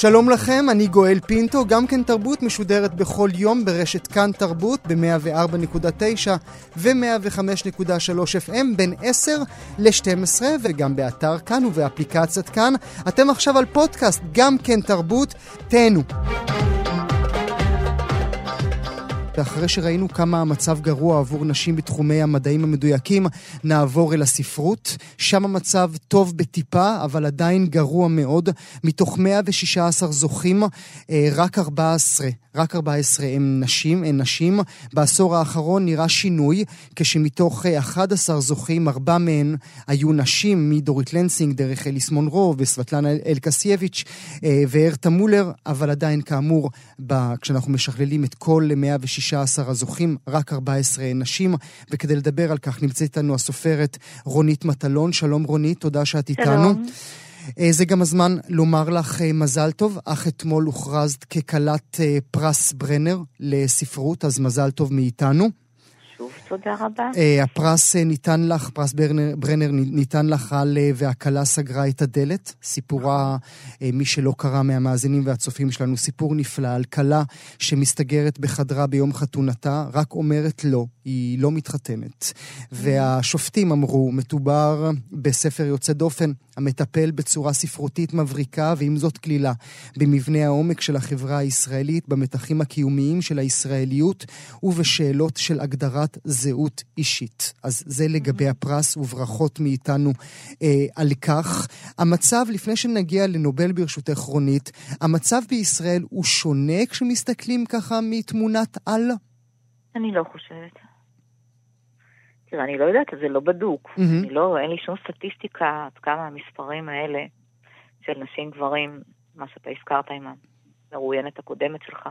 שלום לכם, אני גואל פינטו, גם כן תרבות משודרת בכל יום ברשת כאן תרבות ב-104.9 ו-105.3 FM בין 10 ל-12 וגם באתר כאן ובאפליקציית כאן. אתם עכשיו על פודקאסט, גם כן תרבות, תהנו. ואחרי שראינו כמה המצב גרוע עבור נשים בתחומי המדעים המדויקים, נעבור אל הספרות. שם המצב טוב בטיפה, אבל עדיין גרוע מאוד. מתוך 116 זוכים, אה, רק 14, רק 14 הם נשים, הן נשים. בעשור האחרון נראה שינוי, כשמתוך 11 אה, זוכים, ארבע מהן היו נשים, מדורית לנסינג, דרך אליס מונרו וסבטלנה אלקסייביץ' אה, והרתה מולר, אבל עדיין, כאמור, כשאנחנו משכללים את כל 116 16 הזוכים, רק 14 נשים, וכדי לדבר על כך נמצאת איתנו הסופרת רונית מטלון. שלום רונית, תודה שאת איתנו. שלום. אה, זה גם הזמן לומר לך אה, מזל טוב, אך אתמול הוכרזת ככלת אה, פרס ברנר לספרות, אז מזל טוב מאיתנו. תודה רבה. Uh, הפרס uh, ניתן לך, פרס ברנר, ברנר ניתן לך על uh, והכלה סגרה את הדלת. סיפורה, מי שלא קרא מהמאזינים והצופים שלנו, סיפור נפלא על כלה שמסתגרת בחדרה ביום חתונתה, רק אומרת לא, היא לא מתחתנת. והשופטים אמרו, מדובר בספר יוצא דופן, המטפל בצורה ספרותית מבריקה, ועם זאת כלילה, במבנה העומק של החברה הישראלית, במתחים הקיומיים של הישראליות ובשאלות של הגדרת זהות אישית. אז זה לגבי הפרס, וברכות מאיתנו אה, על כך. המצב, לפני שנגיע לנובל ברשותך רונית, המצב בישראל הוא שונה כשמסתכלים ככה מתמונת על? אני לא חושבת. תראה, אני לא יודעת, זה לא בדוק. Mm-hmm. אני לא, אין לי שום סטטיסטיקה עד כמה המספרים האלה של נשים גברים, מה שאתה הזכרת עם המרואיינת הקודמת שלך,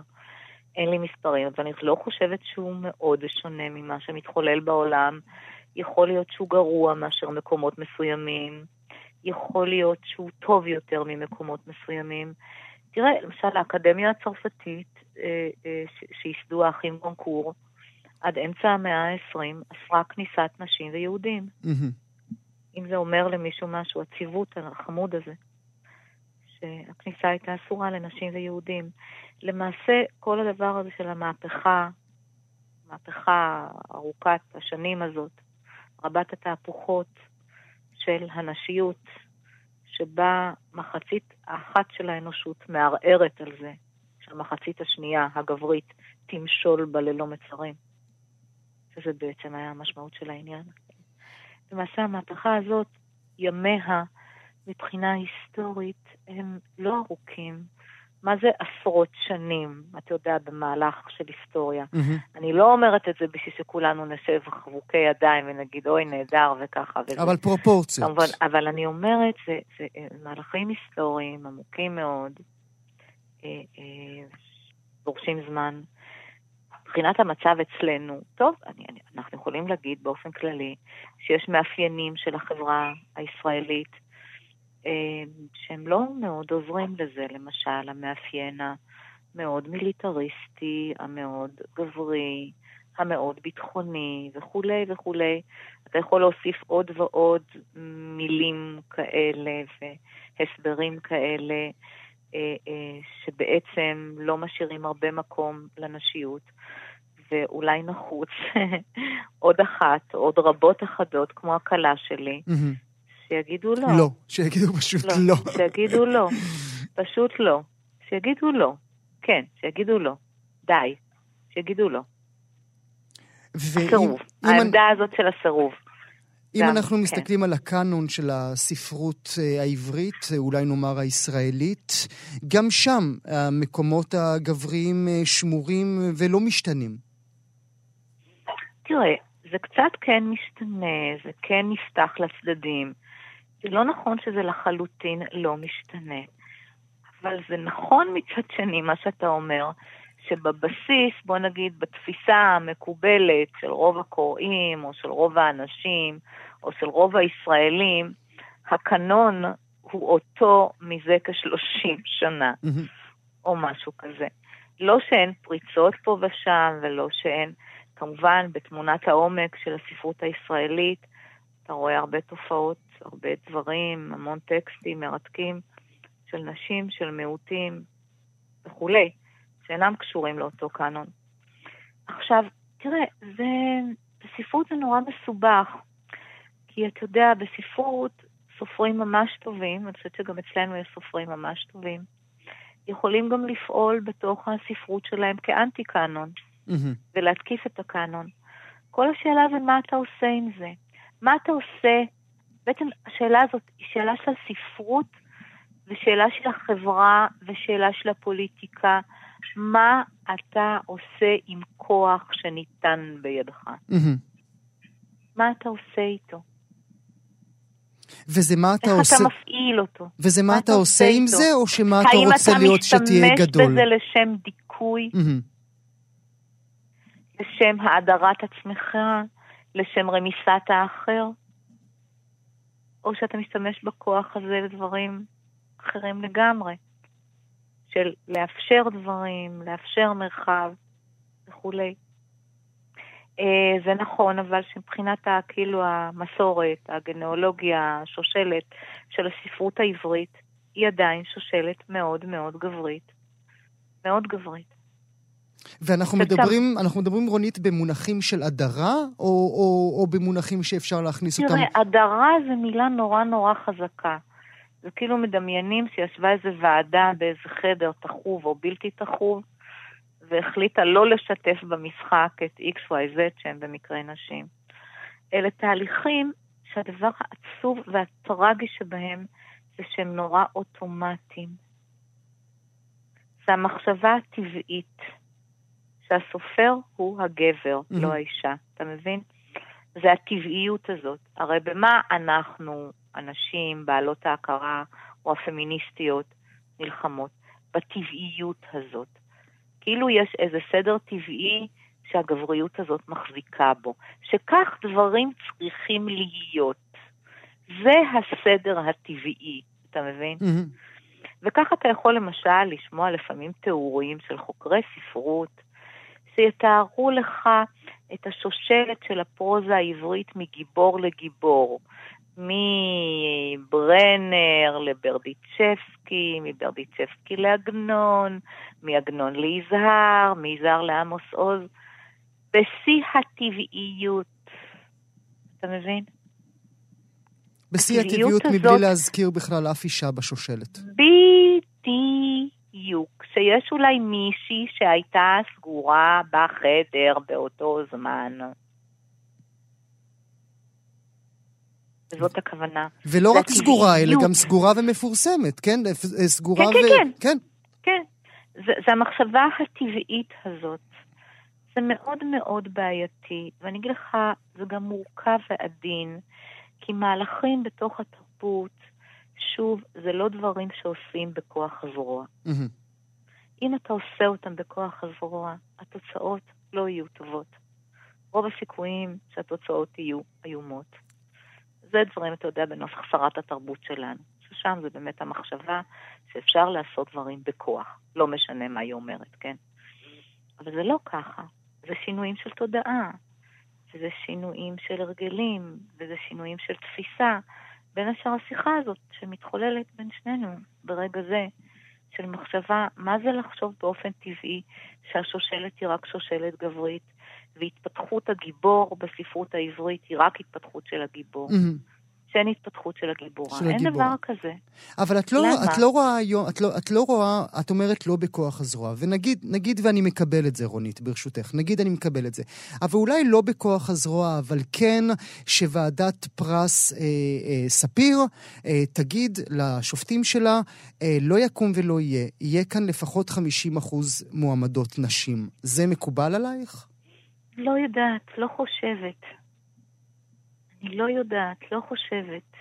אין לי מספרים, אבל אני לא חושבת שהוא מאוד שונה ממה שמתחולל בעולם. יכול להיות שהוא גרוע מאשר מקומות מסוימים, יכול להיות שהוא טוב יותר ממקומות מסוימים. תראה, למשל האקדמיה הצרפתית, אה, אה, שייסדו האחים גונקור, עד אמצע המאה ה-20 אסרה כניסת נשים ויהודים. Mm-hmm. אם זה אומר למישהו משהו, הציוות החמוד הזה, שהכניסה הייתה אסורה לנשים ויהודים. למעשה, כל הדבר הזה של המהפכה, המהפכה ארוכת השנים הזאת, רבת התהפוכות של הנשיות, שבה מחצית האחת של האנושות מערערת על זה, שהמחצית השנייה, הגברית, תמשול בה ללא מצרים. וזה בעצם היה המשמעות של העניין. למעשה המהפכה הזאת, ימיה מבחינה היסטורית הם לא ארוכים. מה זה עשרות שנים, אתה יודע, במהלך של היסטוריה. Mm-hmm. אני לא אומרת את זה בשביל שכולנו נשב חבוקי ידיים ונגיד, אוי, נהדר וככה. וזה. אבל פרופורציות. כמובן, אבל אני אומרת, זה, זה מהלכים היסטוריים עמוקים מאוד, אה, אה, דורשים זמן. מבחינת המצב אצלנו, טוב, אני, אני, אנחנו יכולים להגיד באופן כללי שיש מאפיינים של החברה הישראלית אה, שהם לא מאוד עוזרים לזה, למשל המאפיין המאוד מיליטריסטי, המאוד גברי, המאוד ביטחוני וכולי וכולי. אתה יכול להוסיף עוד ועוד מילים כאלה והסברים כאלה. אה, אה, שבעצם לא משאירים הרבה מקום לנשיות, ואולי נחוץ עוד אחת, עוד רבות אחדות, כמו הכלה שלי, שיגידו לא. לא, שיגידו פשוט לא. לא. שיגידו לא, פשוט לא. שיגידו לא. כן, שיגידו לא. די. שיגידו לא. הסירוב. העמדה אני... הזאת של הסירוב. אם גם, אנחנו כן. מסתכלים על הקאנון של הספרות אה, העברית, אה, אולי נאמר הישראלית, גם שם המקומות הגבריים אה, שמורים ולא משתנים. תראה, זה קצת כן משתנה, זה כן נפתח לצדדים. זה לא נכון שזה לחלוטין לא משתנה. אבל זה נכון מצד שני, מה שאתה אומר, שבבסיס, בוא נגיד, בתפיסה המקובלת של רוב הקוראים, או של רוב האנשים, או של רוב הישראלים, הקנון הוא אותו מזה כשלושים שנה, או משהו כזה. לא שאין פריצות פה ושם, ולא שאין, כמובן, בתמונת העומק של הספרות הישראלית, אתה רואה הרבה תופעות, הרבה דברים, המון טקסטים מרתקים של נשים, של מיעוטים וכולי, שאינם קשורים לאותו קאנון. עכשיו, תראה, זה, בספרות זה נורא מסובך, כי אתה יודע, בספרות סופרים ממש טובים, אני חושבת שגם אצלנו יש סופרים ממש טובים, יכולים גם לפעול בתוך הספרות שלהם כאנטי קאנון, mm-hmm. ולהתקיף את הקאנון. כל השאלה זה מה אתה עושה עם זה. מה אתה עושה, בעצם השאלה הזאת היא שאלה של ספרות ושאלה של החברה ושאלה של הפוליטיקה. מה אתה עושה עם כוח שניתן בידך? Mm-hmm. מה אתה עושה איתו? וזה מה אתה איך עושה... איך אתה מפעיל אותו? וזה מה, מה אתה עושה עם איתו? זה, או שמה אתה רוצה אתה להיות שתהיה גדול? האם אתה משתמש בזה לשם דיכוי? Mm-hmm. לשם האדרת עצמך? לשם רמיסת האחר? או שאתה משתמש בכוח הזה לדברים אחרים לגמרי, של לאפשר דברים, לאפשר מרחב וכולי. אה, זה נכון, אבל שמבחינת כאילו המסורת, הגנאולוגיה, השושלת של הספרות העברית, היא עדיין שושלת מאוד מאוד גברית. מאוד גברית. ואנחנו מדברים, אנחנו מדברים, רונית, במונחים של הדרה, או, או, או במונחים שאפשר להכניס תראה, אותם? תראה, הדרה זה מילה נורא נורא חזקה. זה כאילו מדמיינים שישבה איזה ועדה באיזה חדר תחוב או בלתי תחוב, והחליטה לא לשתף במשחק את XYZ שהם במקרה נשים. אלה תהליכים שהדבר העצוב והטרגי שבהם זה שהם נורא אוטומטיים. זה המחשבה הטבעית שהסופר הוא הגבר, mm-hmm. לא האישה, אתה מבין? זה הטבעיות הזאת. הרי במה אנחנו, הנשים, בעלות ההכרה או הפמיניסטיות, נלחמות? בטבעיות הזאת. כאילו יש איזה סדר טבעי שהגבריות הזאת מחזיקה בו, שכך דברים צריכים להיות. זה הסדר הטבעי, אתה מבין? Mm-hmm. וכך אתה יכול למשל לשמוע לפעמים תיאורים של חוקרי ספרות, שיתארו לך את השושלת של הפרוזה העברית מגיבור לגיבור. מברנר לברדיצ'בסקי, מברדיצ'בסקי לעגנון, מעגנון ליזהר, מיזהר לעמוס עוז, בשיא הטבעיות. אתה מבין? בשיא הטבעיות מבלי להזכיר בכלל אף אישה בשושלת. בדיוק. שיש אולי מישהי שהייתה סגורה בחדר באותו זמן. וזאת הכוונה. ולא רק סגורה, אלא גם סגורה ומפורסמת, כן? סגורה כן, ו... כן, כן. כן. זה, זה המחשבה הטבעית הזאת. זה מאוד מאוד בעייתי, ואני אגיד לך, זה גם מורכב ועדין, כי מהלכים בתוך התרבות, שוב, זה לא דברים שעושים בכוח הזרוע. Mm-hmm. אם אתה עושה אותם בכוח הזרוע, התוצאות לא יהיו טובות. רוב הסיכויים שהתוצאות יהיו איומות. זה דברים, אתה יודע, בנוסח שרת התרבות שלנו, ששם זה באמת המחשבה שאפשר לעשות דברים בכוח, לא משנה מה היא אומרת, כן? אבל זה לא ככה, זה שינויים של תודעה, וזה שינויים של הרגלים, וזה שינויים של תפיסה, בין השאר השיחה הזאת שמתחוללת בין שנינו ברגע זה, של מחשבה, מה זה לחשוב באופן טבעי שהשושלת היא רק שושלת גברית, והתפתחות הגיבור בספרות העברית היא רק התפתחות של הגיבור. Mm-hmm. שאין התפתחות של הגיבורה. של אין הגיבור. דבר כזה. אבל את לא, את לא רואה היום, את לא, את לא רואה, את אומרת לא בכוח הזרוע, ונגיד, נגיד ואני מקבל את זה, רונית, ברשותך, נגיד אני מקבל את זה. אבל אולי לא בכוח הזרוע, אבל כן שוועדת פרס אה, אה, ספיר אה, תגיד לשופטים שלה, אה, לא יקום ולא יהיה, יהיה כאן לפחות 50 אחוז מועמדות נשים. זה מקובל עלייך? לא יודעת, לא חושבת. אני לא יודעת, לא חושבת.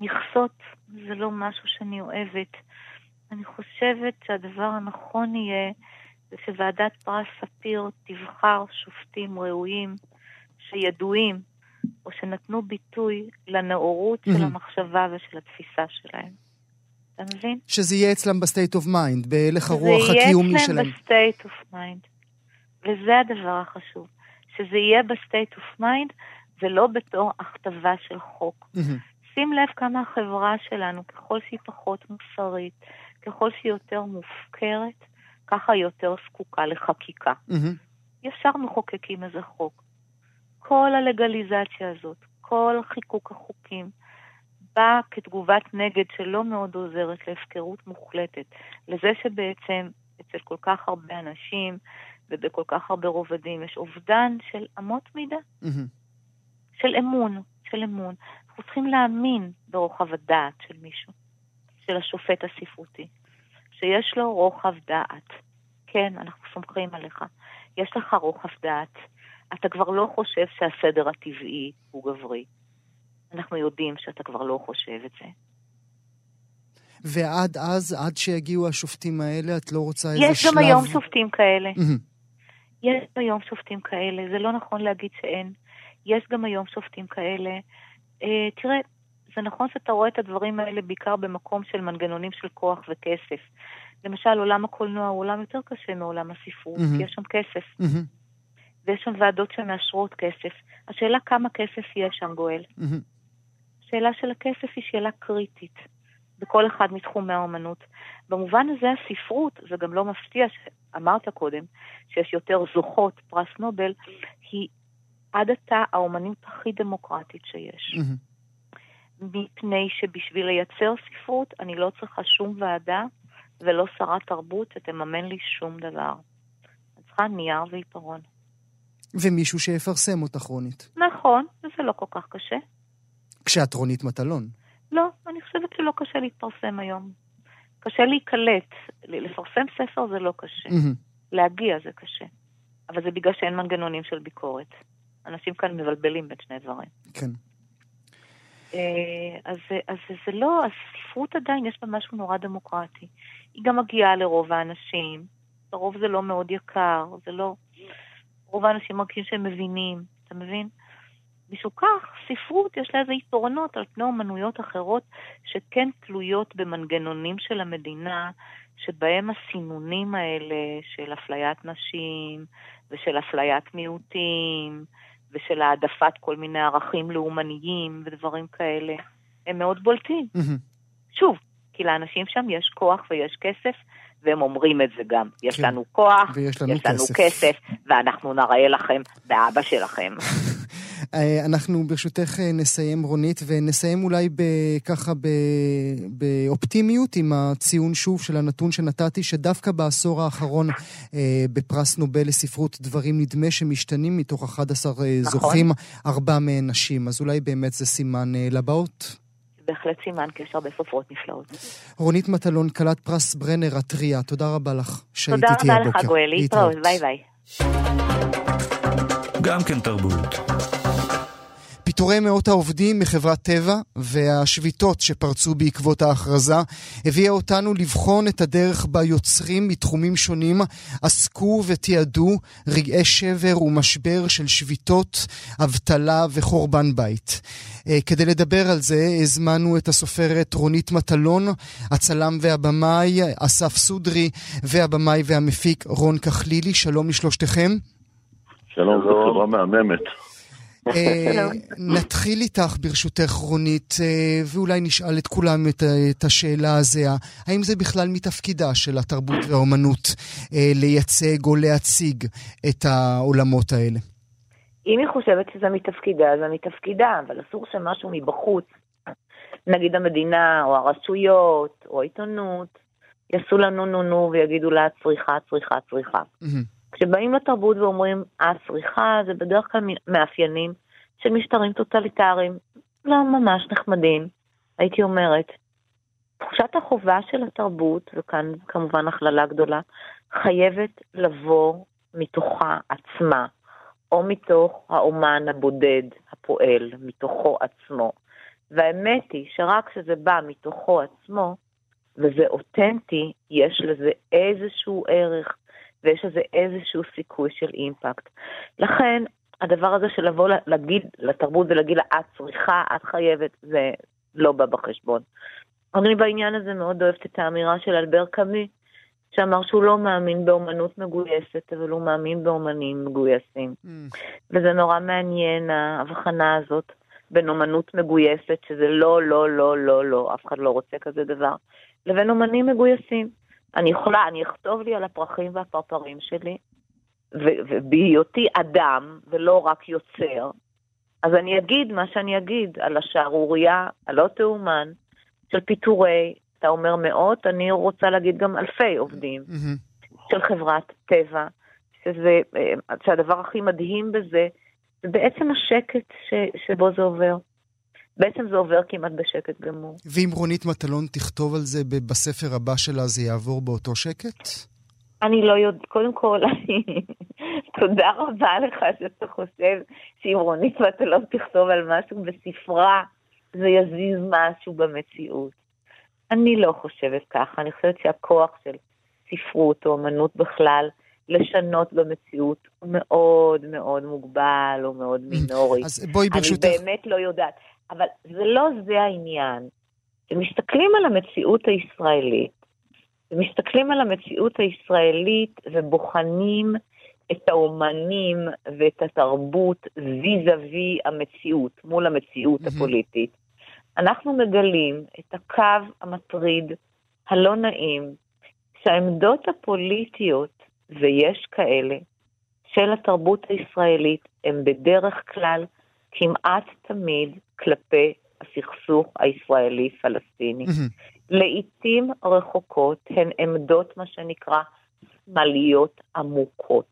מכסות זה לא משהו שאני אוהבת. אני חושבת שהדבר הנכון יהיה זה שוועדת פרס ספיר תבחר שופטים ראויים שידועים או שנתנו ביטוי לנאורות של המחשבה ושל התפיסה שלהם. אתה מבין? שזה יהיה אצלם ב state of mind, בהלך הרוח הקיומי שלהם. זה יהיה אצלם ב state of mind. וזה הדבר החשוב. שזה יהיה ב state of mind ולא בתור הכתבה של חוק. שים לב כמה החברה שלנו, ככל שהיא פחות מוסרית, ככל שהיא יותר מופקרת, ככה היא יותר זקוקה לחקיקה. ישר מחוקקים איזה חוק. כל הלגליזציה הזאת, כל חיקוק החוקים, בא כתגובת נגד שלא מאוד עוזרת להפקרות מוחלטת, לזה שבעצם אצל כל כך הרבה אנשים ובכל כך הרבה רובדים יש אובדן של אמות מידה, mm-hmm. של אמון, של אמון. אנחנו צריכים להאמין ברוחב הדעת של מישהו, של השופט הספרותי, שיש לו רוחב דעת. כן, אנחנו סומכים עליך. יש לך רוחב דעת. אתה כבר לא חושב שהסדר הטבעי הוא גברי. אנחנו יודעים שאתה כבר לא חושב את זה. ועד אז, עד שיגיעו השופטים האלה, את לא רוצה איזה שלב... יש גם היום שופטים כאלה. יש היום שופטים כאלה, זה לא נכון להגיד שאין. יש גם היום שופטים כאלה. אה, תראה, זה נכון שאתה רואה את הדברים האלה בעיקר במקום של מנגנונים של כוח וכסף. למשל, עולם הקולנוע הוא עולם יותר קשה מעולם הספרות, mm-hmm. כי יש שם כסף. Mm-hmm. ויש שם ועדות שמאשרות כסף. השאלה כמה כסף יש שם, גואל. Mm-hmm. השאלה של הכסף היא שאלה קריטית בכל אחד מתחומי האומנות. במובן הזה הספרות, זה גם לא מפתיע שאמרת קודם, שיש יותר זוכות פרס נובל, היא עד עתה האומנית הכי דמוקרטית שיש. מפני שבשביל לייצר ספרות אני לא צריכה שום ועדה ולא שרת תרבות שתממן לי שום דבר. אני צריכה נייר ועיפרון. ומישהו שיפרסם אותך, רונית. נכון, וזה לא כל כך קשה. כשאת רונית מטלון. לא, אני חושבת שלא קשה להתפרסם היום. קשה להיקלט. לפרסם ספר זה לא קשה. Mm-hmm. להגיע זה קשה. אבל זה בגלל שאין מנגנונים של ביקורת. אנשים כאן מבלבלים בין שני דברים. כן. אה, אז, אז זה לא, הספרות עדיין יש בה משהו נורא דמוקרטי. היא גם מגיעה לרוב האנשים, לרוב זה לא מאוד יקר, זה לא... רוב האנשים מרגישים שהם מבינים, אתה מבין? משום כך, ספרות יש לה איזה יתרונות על פני אומנויות אחרות שכן תלויות במנגנונים של המדינה, שבהם הסינונים האלה של אפליית נשים ושל אפליית מיעוטים ושל העדפת כל מיני ערכים לאומניים ודברים כאלה, הם מאוד בולטים. שוב, כי לאנשים שם יש כוח ויש כסף, והם אומרים את זה גם. יש כן. לנו כוח, ויש לנו יש לנו כסף. כסף, ואנחנו נראה לכם באבא שלכם. אה, אנחנו ברשותך אה, נסיים רונית, ונסיים אולי ככה באופטימיות עם הציון שוב של הנתון שנתתי, שדווקא בעשור האחרון אה, בפרס נובל לספרות דברים נדמה שמשתנים מתוך 11 נכון. זוכים, ארבע מהן נשים. אז אולי באמת זה סימן לבאות? בהחלט סימן, כי יש הרבה סופרות נפלאות. רונית מטלון, כלת פרס ברנר הטריה, תודה רבה לך שהיית איתי הבוקר. תודה רבה לך, גואל, להתראות, ביי ביי. גם כן תרבות. פיטורי מאות העובדים מחברת טבע והשביתות שפרצו בעקבות ההכרזה הביאה אותנו לבחון את הדרך בה יוצרים מתחומים שונים עסקו ותיעדו רגעי שבר ומשבר של שביתות, אבטלה וחורבן בית. אה, כדי לדבר על זה הזמנו את הסופרת רונית מטלון, הצלם והבמאי אסף סודרי והבמאי והמפיק רון כחלילי. שלום לשלושתכם. שלום, זו חברה מהממת. אה, נתחיל איתך ברשותך רונית, אה, ואולי נשאל את כולם את השאלה הזהה. האם זה בכלל מתפקידה של התרבות והאומנות אה, לייצג או להציג את העולמות האלה? אם היא חושבת שזה מתפקידה, זה מתפקידה, אבל אסור שמשהו מבחוץ, נגיד המדינה, או הרשויות, או העיתונות, יעשו לנו נו נו ויגידו לה צריכה, צריכה, צריכה. כשבאים לתרבות ואומרים, הסריחה זה בדרך כלל מאפיינים של משטרים טוטליטריים, לא ממש נחמדים, הייתי אומרת. תחושת החובה של התרבות, וכאן כמובן הכללה גדולה, חייבת לבוא מתוכה עצמה, או מתוך האומן הבודד, הפועל, מתוכו עצמו. והאמת היא שרק כשזה בא מתוכו עצמו, וזה אותנטי, יש לזה איזשהו ערך, ויש לזה איזשהו סיכוי של אימפקט. לכן, הדבר הזה של לבוא להגיד לתרבות ולהגיד לה, את צריכה, את חייבת, זה לא בא בחשבון. אני בעניין הזה מאוד אוהבת את האמירה של אלבר קאמי, שאמר שהוא לא מאמין באומנות מגויסת, אבל הוא מאמין באומנים מגויסים. Mm. וזה נורא מעניין, ההבחנה הזאת בין אומנות מגויסת, שזה לא, לא, לא, לא, לא, אף אחד לא רוצה כזה דבר, לבין אומנים מגויסים. אני יכולה, אני אכתוב לי על הפרחים והפרפרים שלי, ובהיותי אדם ולא רק יוצר, אז אני אגיד מה שאני אגיד על השערורייה הלא תאומן של פיטורי, אתה אומר מאות, אני רוצה להגיד גם אלפי עובדים. של חברת טבע, שזה, אה, שהדבר הכי מדהים בזה, זה בעצם השקט ש, שבו זה עובר. בעצם זה עובר כמעט בשקט גמור. ואם רונית מטלון תכתוב על זה בספר הבא שלה, זה יעבור באותו שקט? אני לא יודעת, קודם כל, אני... תודה רבה לך שאתה חושב שאם רונית מטלון תכתוב על משהו בספרה, זה יזיז משהו במציאות. אני לא חושבת ככה, אני חושבת שהכוח של ספרות או אמנות בכלל, לשנות במציאות מאוד מאוד מוגבל, או מאוד מינורי. אז בואי ברשותך... אני באמת לא יודעת. אבל זה לא זה העניין. כשמסתכלים על המציאות הישראלית, ומסתכלים על המציאות הישראלית ובוחנים את האומנים ואת התרבות וי וי המציאות, מול המציאות. הפוליטית, אנחנו מגלים את הקו המטריד, הלא נעים, שהעמדות הפוליטיות, ויש כאלה, של התרבות הישראלית, הם בדרך כלל כמעט תמיד כלפי הסכסוך הישראלי-פלסטיני. לעיתים רחוקות הן עמדות, מה שנקרא, שמאליות עמוקות.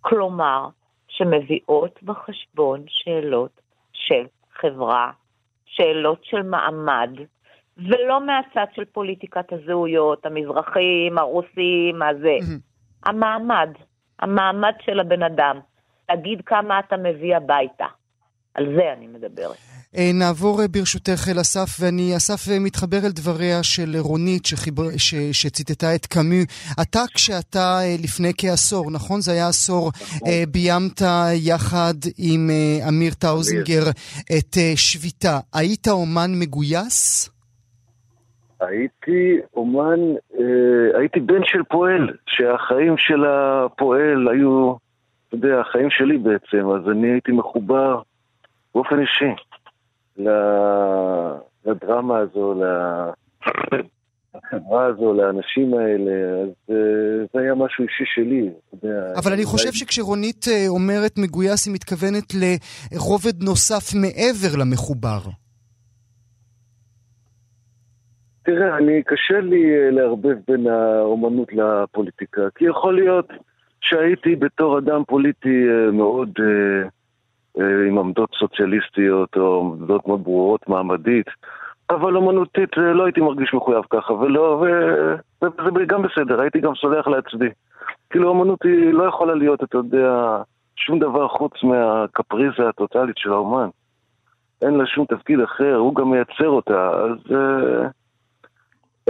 כלומר, שמביאות בחשבון שאלות של חברה, שאלות של מעמד, ולא מהצד של פוליטיקת הזהויות, המזרחים, הרוסים, הזה. המעמד, המעמד של הבן אדם. תגיד כמה אתה מביא הביתה. על זה אני מדברת. אה, נעבור אה, ברשותך אל אסף, ואני, אסף, אה, מתחבר אל דבריה של רונית שחיבר, ש, שציטטה את קאמי. אתה, כשאתה לפני כעשור, נכון? זה היה עשור, נכון. ביימת יחד עם אמיר טאוזינגר את שביתה. היית אומן מגויס? הייתי אומן, הייתי בן של פועל, שהחיים של הפועל היו, אתה יודע, החיים שלי בעצם, אז אני הייתי מחובר באופן אישי לדרמה הזו, לחברה הזו, לאנשים האלה, אז אה, זה היה משהו אישי שלי. אבל אני חושב שכשרונית אה, אומרת מגויס, היא מתכוונת לרובד נוסף מעבר למחובר. תראה, אני, קשה לי אה, לערבב בין האומנות לפוליטיקה, כי יכול להיות שהייתי בתור אדם פוליטי מאוד... Uh, אה, עם עמדות סוציאליסטיות או עמדות מאוד ברורות מעמדית, אבל אומנותית אה, לא הייתי מרגיש מחויב ככה, ולא, וזה גם בסדר, הייתי גם סולח לעצמי. כאילו אומנות היא לא יכולה להיות, אתה יודע, שום דבר חוץ מהקפריזה הטוטאלית של האומן. אין לה שום תפקיד אחר, הוא גם מייצר אותה, אז אה,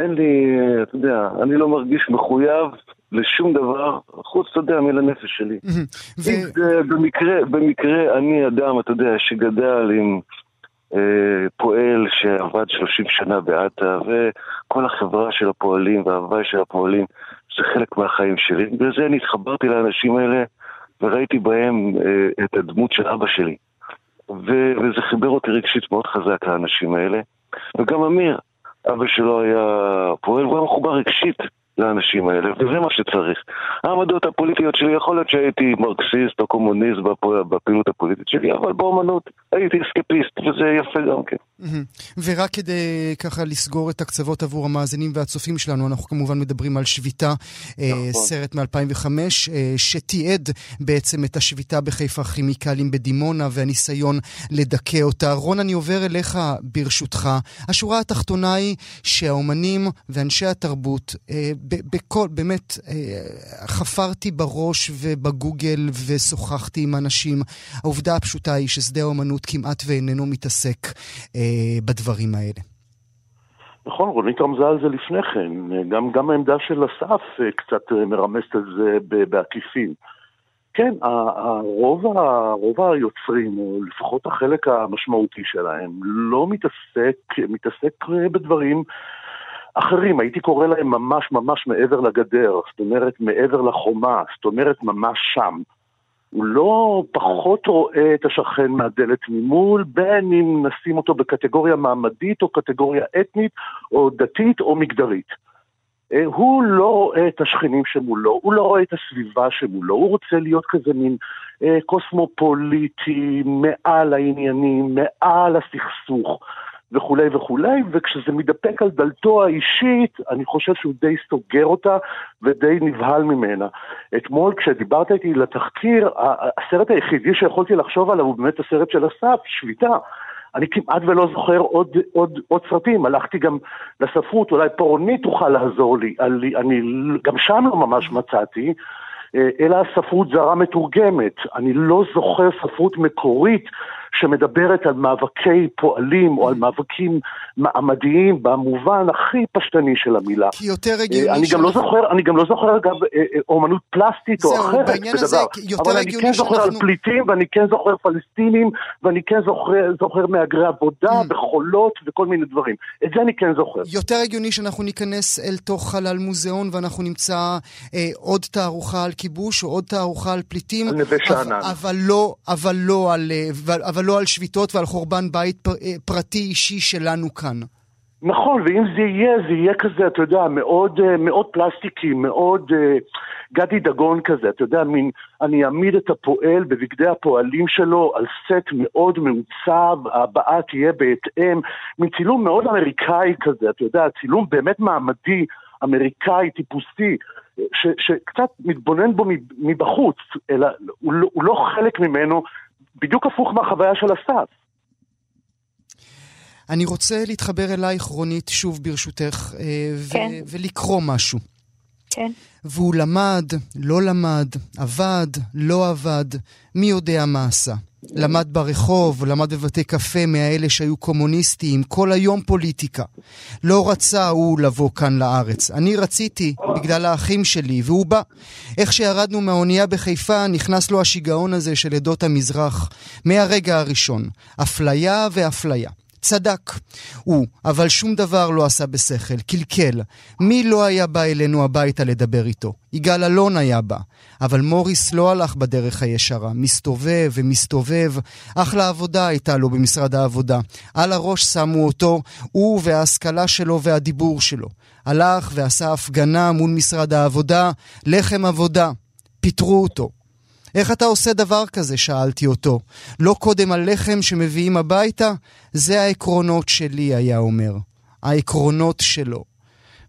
אין לי, אתה יודע, אני לא מרגיש מחויב לשום דבר, חוץ, אתה יודע, מלנפש שלי. ו... במקרה, במקרה אני אדם, אתה יודע, שגדל עם אה, פועל שעבד 30 שנה בעטה, וכל החברה של הפועלים וההוואי של הפועלים, זה חלק מהחיים שלי. בגלל זה אני התחברתי לאנשים האלה, וראיתי בהם אה, את הדמות של אבא שלי. ו- וזה חיבר אותי רגשית מאוד חזק לאנשים האלה. וגם אמיר, אבא שלו היה פועל, הוא היה מחובר רגשית לאנשים האלה, וזה מה שצריך. העמדות הפוליטיות שלי, יכול להיות שהייתי מרקסיסט או קומוניסט בפעילות הפוליטית שלי, אבל באומנות הייתי אסקפיסט, וזה יפה גם כן. ורק כדי ככה לסגור את הקצוות עבור המאזינים והצופים שלנו, אנחנו כמובן מדברים על שביתה, אה, נכון. סרט מ-2005, אה, שתיעד בעצם את השביתה בחיפה כימיקלים בדימונה והניסיון לדכא אותה. רון, אני עובר אליך ברשותך. השורה התחתונה היא שהאומנים ואנשי התרבות, אה, בכל, באמת, חפרתי בראש ובגוגל ושוחחתי עם אנשים. העובדה הפשוטה היא ששדה האומנות כמעט ואיננו מתעסק. בדברים האלה. נכון, רונית רמזה על זה לפני כן. גם, גם העמדה של אסף אה, קצת אה, מרמזת על זה בעקיפין. כן, הרוב, רוב היוצרים, או לפחות החלק המשמעותי שלהם, לא מתעסק, מתעסק אה, בדברים אחרים. הייתי קורא להם ממש ממש מעבר לגדר, זאת אומרת מעבר לחומה, זאת אומרת ממש שם. הוא לא פחות רואה את השכן מהדלת ממול, בין אם נשים אותו בקטגוריה מעמדית או קטגוריה אתנית או דתית או מגדרית. אה, הוא לא רואה את השכנים שמולו, הוא לא רואה את הסביבה שמולו, הוא רוצה להיות כזה מין אה, קוסמופוליטי, מעל העניינים, מעל הסכסוך. וכולי וכולי, וכשזה מתדפק על דלתו האישית, אני חושב שהוא די סוגר אותה ודי נבהל ממנה. אתמול כשדיברת איתי לתחקיר, הסרט היחידי שיכולתי לחשוב עליו הוא באמת הסרט של אסף, שביתה. אני כמעט ולא זוכר עוד, עוד, עוד סרטים, הלכתי גם לספרות, אולי פה רונית תוכל לעזור לי, אני, אני גם שם לא ממש מצאתי, אה, אלא ספרות זרה מתורגמת. אני לא זוכר ספרות מקורית שמדברת על מאבקי פועלים או על מאבקים מעמדיים במובן הכי פשטני של המילה. כי יותר הגיוני... אני גם לא זוכר, אני גם לא זוכר אגב אה, אה, אומנות פלסטית או אחרת יותר אבל אני כן זוכר על פליטים ואני כן זוכר פלסטינים ואני כן זוכר מהגרי עבודה mm. בחולות וכל מיני דברים. את זה אני כן זוכר. יותר הגיוני שאנחנו ניכנס אל תוך חלל מוזיאון ואנחנו נמצא אה, עוד תערוכה על כיבוש או עוד תערוכה על פליטים. על נווה שאנן. אבל לא, אבל לא על... אבל, אבל לא על שביתות ועל חורבן בית אה, פרטי אישי שלנו כאן. נכון, ואם זה יהיה, זה יהיה כזה, אתה יודע, מאוד, אה, מאוד פלסטיקי, מאוד uh, גדי דגון כזה, אתה יודע, מין, אני אעמיד את הפועל בבגדי הפועלים שלו על סט מאוד מעוצב, הבאה תהיה בהתאם, מין צילום מאוד אמריקאי כזה, אתה יודע, צילום באמת מעמדי, אמריקאי, טיפוסי, ש, שקצת מתבונן בו מבחוץ, אלא הוא לא, הוא לא חלק ממנו, בדיוק הפוך מהחוויה של אסף. אני רוצה להתחבר אלייך, רונית, שוב ברשותך, אה, ו- כן. ולקרוא משהו. כן. והוא למד, לא למד, עבד, לא עבד, מי יודע מה עשה. למד ברחוב, למד בבתי קפה מהאלה שהיו קומוניסטים, כל היום פוליטיקה. לא רצה הוא לבוא כאן לארץ. אני רציתי, בגלל האחים שלי, והוא בא. איך שירדנו מהאונייה בחיפה, נכנס לו השיגעון הזה של עדות המזרח. מהרגע הראשון. אפליה ואפליה. צדק. הוא, אבל שום דבר לא עשה בשכל, קלקל. מי לא היה בא אלינו הביתה לדבר איתו? יגאל אלון היה בא. אבל מוריס לא הלך בדרך הישרה, מסתובב ומסתובב. אחלה עבודה הייתה לו במשרד העבודה. על הראש שמו אותו, הוא וההשכלה שלו והדיבור שלו. הלך ועשה הפגנה מול משרד העבודה, לחם עבודה. פיטרו אותו. איך אתה עושה דבר כזה? שאלתי אותו. לא קודם הלחם שמביאים הביתה? זה העקרונות שלי, היה אומר. העקרונות שלו.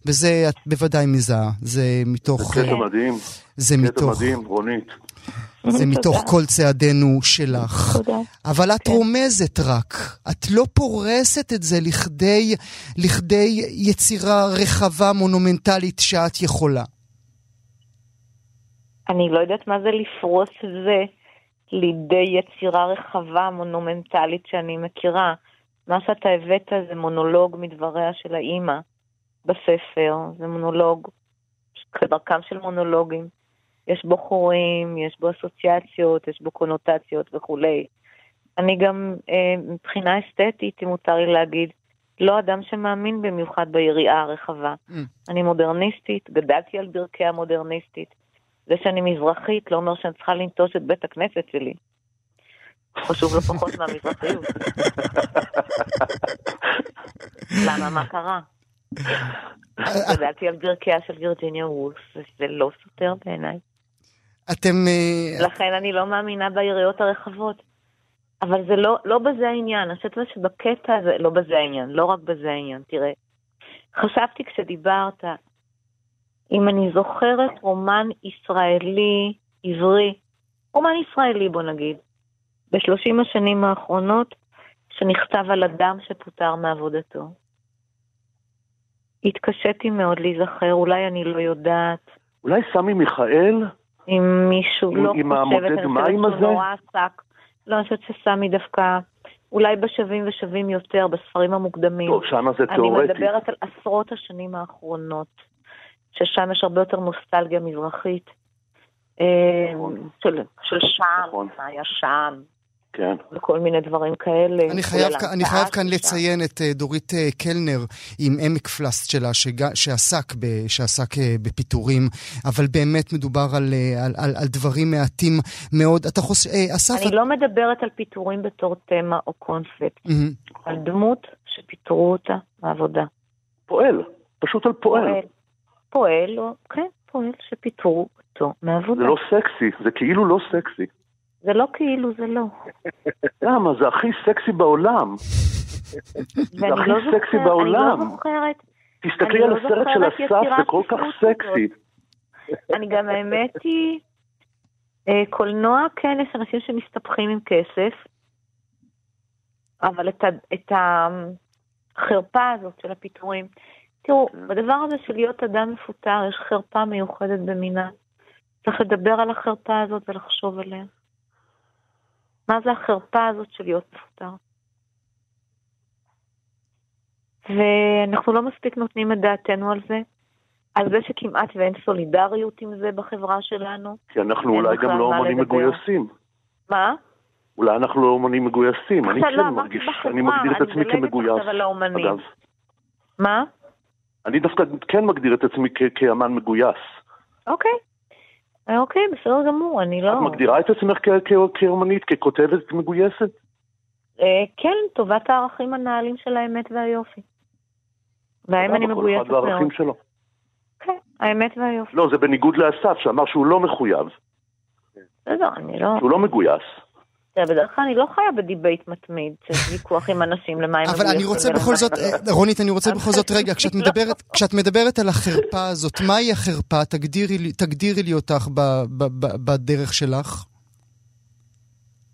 וזה את בוודאי מזהה. זה מתוך... זה קטע מדהים. זה מתוך... קטע מדהים, רונית. זה מתוך כל צעדינו שלך. תודה. אבל את כן. רומזת רק, את לא פורסת את זה לכדי, לכדי יצירה רחבה מונומנטלית שאת יכולה. אני לא יודעת מה זה לפרוס זה לידי יצירה רחבה מונומנטלית שאני מכירה. מה שאתה הבאת זה מונולוג מדבריה של האימא בספר, זה מונולוג, כדרכם של מונולוגים. יש בו חורים, יש בו אסוציאציות, יש בו קונוטציות וכולי. אני גם, אה, מבחינה אסתטית, אם מותר לי להגיד, לא אדם שמאמין במיוחד ביריעה הרחבה. Mm. אני מודרניסטית, גדלתי על ברכי המודרניסטית. זה שאני מזרחית לא אומר שאני צריכה לנטוש את בית הכנסת שלי. חשוב לא פחות מהמזרחיות. למה? מה קרה? גדלתי על ברכיה של וירג'יניה וולף, וזה לא סותר בעיניי. אתם... אה, לכן אני לא מאמינה ביריעות הרחבות. אבל זה לא, לא בזה העניין, אני חושבת שבקטע הזה, לא בזה העניין, לא רק בזה העניין, תראה. חשבתי כשדיברת, אם אני זוכרת רומן ישראלי, עברי, רומן ישראלי בוא נגיד, בשלושים השנים האחרונות, שנכתב על אדם שפוטר מעבודתו. התקשיתי מאוד להיזכר, אולי אני לא יודעת. אולי סמי מיכאל? אם מישהו, עם, לא עם חושבת, אני חושבת שהוא? נורא עסק. לא, אני חושבת שסמי דווקא, אולי בשווים ושווים יותר, בספרים המוקדמים. טוב, שמה זה אני תיאורטי. מדברת על עשרות השנים האחרונות, ששם יש הרבה יותר נוסטלגיה מזרחית. אה, נכון. של, של שם, נכון. מה היה שם, כן. וכל מיני דברים כאלה. אני חייב, אני חייב כאן. לציין את אה, דורית אה, קלנר עם עמק פלסט שלה, שג- שעסק, ב, שעסק בפיטורים, אבל באמת מדובר על, על, על, על דברים מעטים מאוד. אתה חושב, אה, אסף... אני לא מדברת על פיטורים בתור תמה או קונספט, מהמם. על דמות שפיטרו אותה מעבודה. פועל, פשוט על פועל. פועל, פועל, או, כן, פועל שפיטרו אותו מעבודה. זה לא סקסי, זה כאילו לא סקסי. זה לא כאילו, זה לא. למה? זה הכי סקסי בעולם. ואני הכי לא סקסי זוכרת, בעולם. אני לא זוכרת, תסתכלי על לא הסרט של אסף, זה כל כך סקסי. אני גם, האמת היא, אה, קולנוע, כן, יש אנשים שמסתבכים עם כסף, אבל את, ה, את החרפה הזאת של הפיטורים, תראו, בדבר הזה של להיות אדם מפוטר, יש חרפה מיוחדת במינה. צריך לדבר על החרפה הזאת ולחשוב עליה. מה זה החרפה הזאת של להיות מפוטר? ואנחנו לא מספיק נותנים את דעתנו על זה, על זה שכמעט ואין סולידריות עם זה בחברה שלנו. כי אנחנו אולי גם לא אומנים לדבר. מגויסים. מה? אולי אנחנו לא אומנים מגויסים. אני כן לא, מרגיש, אני מגדיר את עצמי כמגויס. אגב, מה? אני דווקא כן מגדיר את עצמי כ- כאמן מגויס. אוקיי. אה, אוקיי, בסדר גמור, אני לא... את מגדירה את עצמך כאומנית, ככותבת מגויסת? אה, כן, טובת הערכים הנעלים של האמת והיופי. והאם אני מגויסת מאוד. שלו. כן, האמת והיופי. לא, זה בניגוד לאסף, שאמר שהוא לא מחויב, בסדר, אני לא... שהוא לא מגויס. בדרך כלל אני לא חיה בדיבייט מתמיד, ויכוח עם אנשים למה הם אבל אני רוצה בכל זאת, אה, רונית, אני רוצה בכל זאת, רגע, כשאת מדברת, כשאת מדברת על החרפה הזאת, מהי החרפה? תגדירי לי, תגדירי לי אותך ב, ב, ב, בדרך שלך.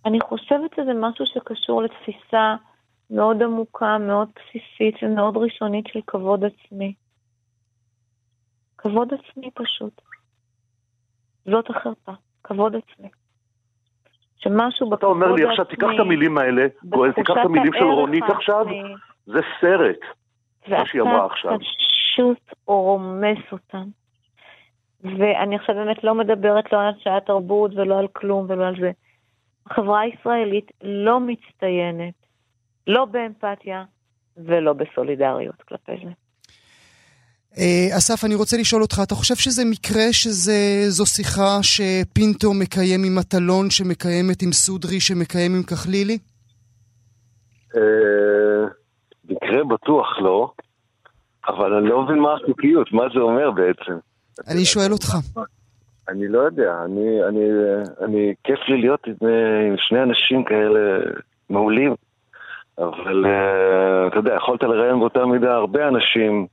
אני חושבת שזה משהו שקשור לתפיסה מאוד עמוקה, מאוד בסיסית ומאוד ראשונית של כבוד עצמי. כבוד עצמי פשוט. זאת החרפה, כבוד עצמי. שמשהו אתה בכבוד אומר לי עכשיו, תיקח את המילים האלה, גואל, תיקח את המילים של רונית עכשיו, העצמי, זה סרט. מה שהיא אמרה עכשיו. ואתה פשוט רומס אותם. ואני עכשיו באמת לא מדברת לא על אנשי התרבות ולא על כלום ולא על זה. החברה הישראלית לא מצטיינת, לא באמפתיה ולא בסולידריות כלפי זה. אה, אסף, אני רוצה לשאול אותך, אתה חושב שזה מקרה שזו שיחה שפינטו מקיים עם מטלון, שמקיימת עם סודרי, שמקיים עם כחלילי? אה, מקרה בטוח לא, אבל אני לא מבין מה החוקיות, מה זה אומר בעצם. אני שואל אותך. אני לא יודע, אני, אני, אני, כיף לי להיות עם, עם שני אנשים כאלה מעולים, אבל אה, אתה יודע, יכולת לראיין באותה מידה הרבה אנשים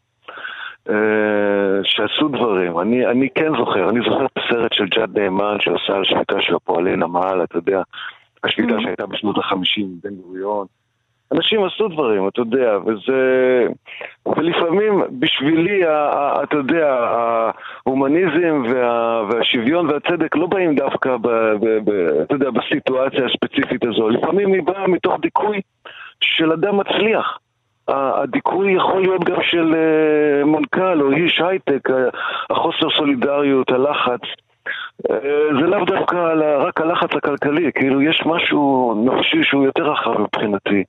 שעשו דברים. אני, אני כן זוכר, אני זוכר את הסרט של ג'אד נאמן שעשה על שביתה של הפועלי נמל, אתה יודע, השביתה שהייתה בשנות החמישים, בן גוריון. אנשים עשו דברים, אתה יודע, וזה... ולפעמים בשבילי, אתה יודע, ההומניזם וה, והשוויון והצדק לא באים דווקא, ב, ב, ב, אתה יודע, בסיטואציה הספציפית הזו. לפעמים היא באה מתוך דיכוי של אדם מצליח. הדיכוי יכול להיות גם של אה, מנכ"ל או איש הייטק, החוסר סולידריות, הלחץ. אה, זה לאו דווקא רק הלחץ הכלכלי, כאילו יש משהו נפשי שהוא יותר רחב מבחינתי.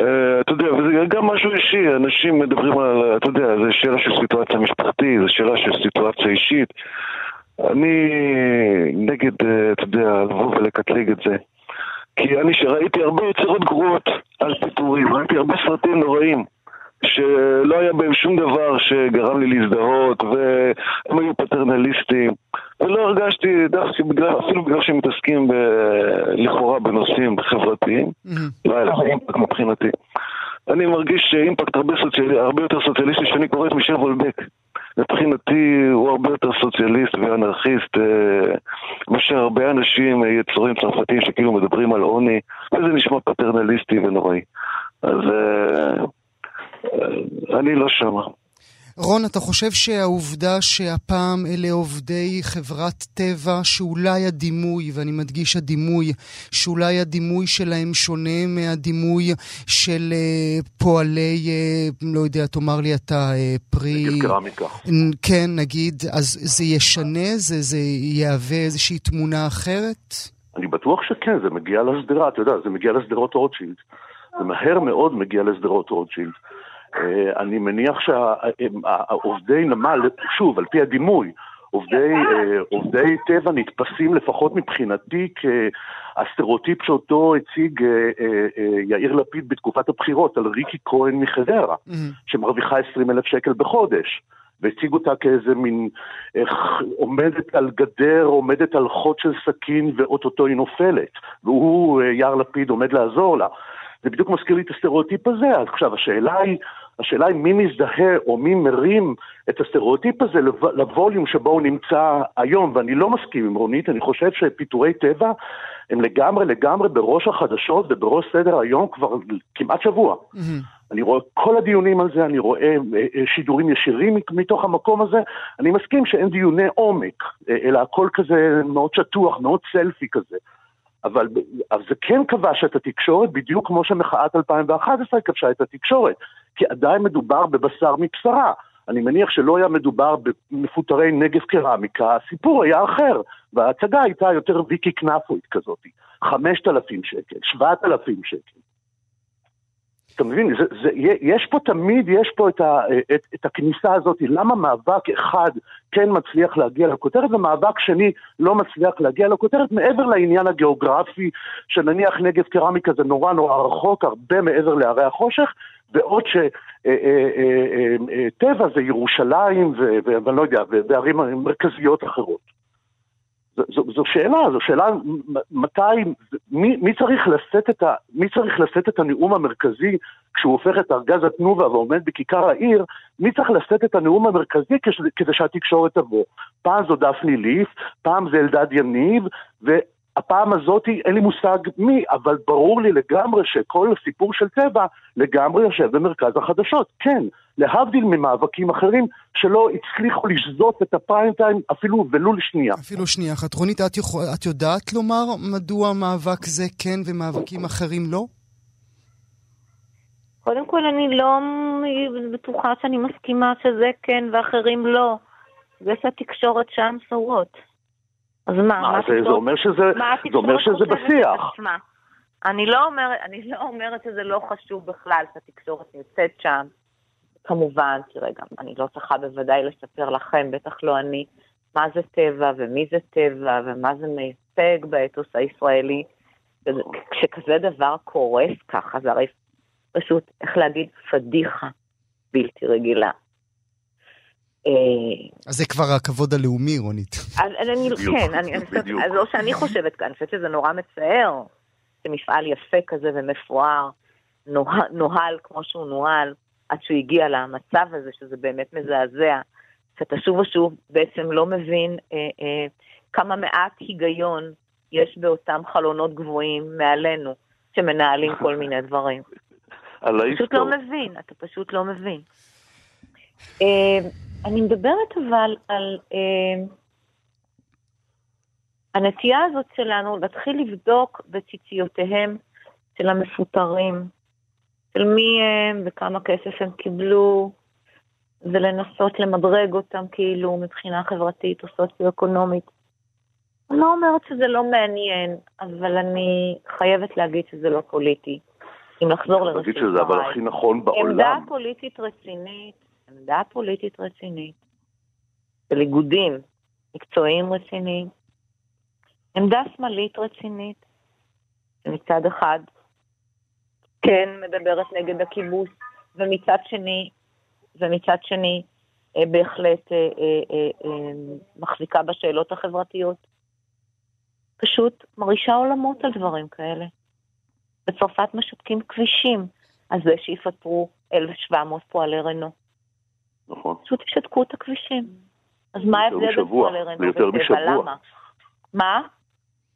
אה, אתה יודע, וזה גם משהו אישי, אנשים מדברים על, אתה יודע, זה שאלה של סיטואציה משפחתית, זה שאלה של סיטואציה אישית. אני נגד, אתה יודע, לבוא ולקטלג את זה. כי אני שראיתי הרבה יצירות גרועות על פיטורים, ראיתי הרבה סרטים נוראים שלא היה בהם שום דבר שגרם לי להזדהות, והם היו פטרנליסטים, ולא הרגשתי, דווקא בגלל, אפילו בגלל שהם מתעסקים ב, לכאורה בנושאים חברתיים, לא היה לך אימפקט מבחינתי. אני מרגיש אימפקט הרבה, סוציאל... הרבה יותר סוציאליסטי שאני קורא את מישל וולבק. מבחינתי הוא הרבה יותר סוציאליסט ואנרכיסט אה, מאשר הרבה אנשים, אה, יצורים צרפתיים שכאילו מדברים על עוני, וזה נשמע פטרנליסטי ונוראי. אז אה, אני לא שמה. רון, אתה חושב שהעובדה שהפעם אלה עובדי חברת טבע, שאולי הדימוי, ואני מדגיש הדימוי, שאולי הדימוי שלהם שונה מהדימוי של uh, פועלי, uh, לא יודע, תאמר לי אתה, uh, פרי... נגיד קרמיקה. כן, נגיד, אז זה ישנה? זה, זה יהווה איזושהי תמונה אחרת? אני בטוח שכן, זה מגיע לשדרה, אתה יודע, זה מגיע לשדרות רוטשילד. זה מהר מאוד מגיע לשדרות רוטשילד. אה, אני מניח שהעובדי נמל, שוב, על פי הדימוי, עובדי, אה, עובדי טבע נתפסים לפחות מבחינתי כהסטריאוטיפ שאותו הציג אה, יאיר לפיד בתקופת הבחירות על ריקי כהן מחדרה. שמרוויחה 20 אלף שקל בחודש. והציג אותה כאיזה מין, איך עומדת על גדר, עומדת על חוד של סכין ואו-טו-טו היא נופלת. והוא, יאיר לפיד, עומד לעזור לה. זה בדיוק מזכיר לי את הסטריאוטיפ הזה. עכשיו, השאלה היא, השאלה היא מי מזדהה או מי מרים את הסטריאוטיפ הזה לווליום שבו הוא נמצא היום, ואני לא מסכים עם רונית, אני חושב שפיטורי טבע הם לגמרי לגמרי בראש החדשות ובראש סדר היום כבר כמעט שבוע. Mm-hmm. אני רואה כל הדיונים על זה, אני רואה אה, אה, שידורים ישירים מתוך המקום הזה, אני מסכים שאין דיוני עומק, אה, אלא הכל כזה מאוד שטוח, מאוד סלפי כזה. אבל, אבל זה כן כבש את התקשורת, בדיוק כמו שמחאת 2011 כבשה את התקשורת, כי עדיין מדובר בבשר מבשרה. אני מניח שלא היה מדובר במפוטרי נגב קרמיקה, הסיפור היה אחר, וההצגה הייתה יותר ויקי כנפוית כזאת, 5,000 שקל, 7,000 שקל. אתה מבין, זה, זה, יש פה תמיד, יש פה את, ה, את, את הכניסה הזאת, למה מאבק אחד כן מצליח להגיע לכותרת ומאבק שני לא מצליח להגיע לכותרת מעבר לעניין הגיאוגרפי, שנניח נגב קרמיקה זה נורא נורא רחוק, הרבה מעבר להרי החושך, בעוד שטבע אה, אה, אה, זה ירושלים ואני לא יודע, וערים מרכזיות אחרות. זו, זו שאלה, זו שאלה מתי, מי, מי, צריך לשאת את ה, מי צריך לשאת את הנאום המרכזי כשהוא הופך את ארגז התנובה ועומד בכיכר העיר, מי צריך לשאת את הנאום המרכזי כדי, כדי שהתקשורת תבוא. פעם זו דפני ליף, פעם זה אלדד יניב, והפעם הזאת אין לי מושג מי, אבל ברור לי לגמרי שכל הסיפור של טבע לגמרי יושב במרכז החדשות. כן, להבדיל ממאבקים אחרים שלא הצליחו לשזות את הפריים טיים אפילו ולו לשנייה. אפילו שנייה אחת. רונית, את, יכול, את יודעת לומר מדוע מאבק זה כן ומאבקים אחרים לא? קודם כל, אני לא בטוחה שאני מסכימה שזה כן ואחרים לא. זה שהתקשורת שם סורות. אז מה? מה, זה, זה אומר שזה, זה אומר שזה בשיח. אני לא, אומרת, אני לא אומרת שזה לא חשוב בכלל שהתקשורת נמצאת שם. כמובן, תראה, גם אני לא צריכה בוודאי לספר לכם, בטח לא אני, מה זה טבע ומי זה טבע ומה זה מייצג באתוס הישראלי. כשכזה דבר קורס ככה, זה הרי פשוט, איך להגיד, פדיחה בלתי רגילה. אה, אז זה כבר הכבוד הלאומי, רונית. אז אני, כן, אני, אז לא שאני חושבת אני חושבת שזה נורא מצער, שמפעל יפה כזה ומפואר, נוהל כמו שהוא נוהל, עד שהוא הגיע למצב הזה, שזה באמת מזעזע, שאתה שוב ושוב בעצם לא מבין אה, אה, כמה מעט היגיון יש באותם חלונות גבוהים מעלינו, שמנהלים כל מיני דברים. אתה פשוט לא מבין, אתה פשוט לא מבין. אני מדברת אבל על אה, הנטייה הזאת שלנו להתחיל לבדוק בציציותיהם של המפוטרים, של מי הם וכמה כסף הם קיבלו, ולנסות למדרג אותם כאילו מבחינה חברתית או סוציו-אקונומית. אני לא אומרת שזה לא מעניין, אבל אני חייבת להגיד שזה לא פוליטי. אם לחזור לראשית דבריי. שזה אבל הכי נכון בעולם. עמדה פוליטית רצינית, עמדה פוליטית רצינית, של איגודים מקצועיים רציניים, עמדה שמאלית רצינית, שמצד אחד כן מדברת נגד הכיבוש, ומצד שני, ומצד שני, אה, בהחלט אה, מחזיקה בשאלות החברתיות. פשוט מרעישה עולמות על דברים כאלה. בצרפת משתקים כבישים על זה שיפטרו 1,700 פועלי רנו. נכון. פשוט ישתקו את הכבישים. אז מה ההבדל בין רנו ליותר משבוע. מה?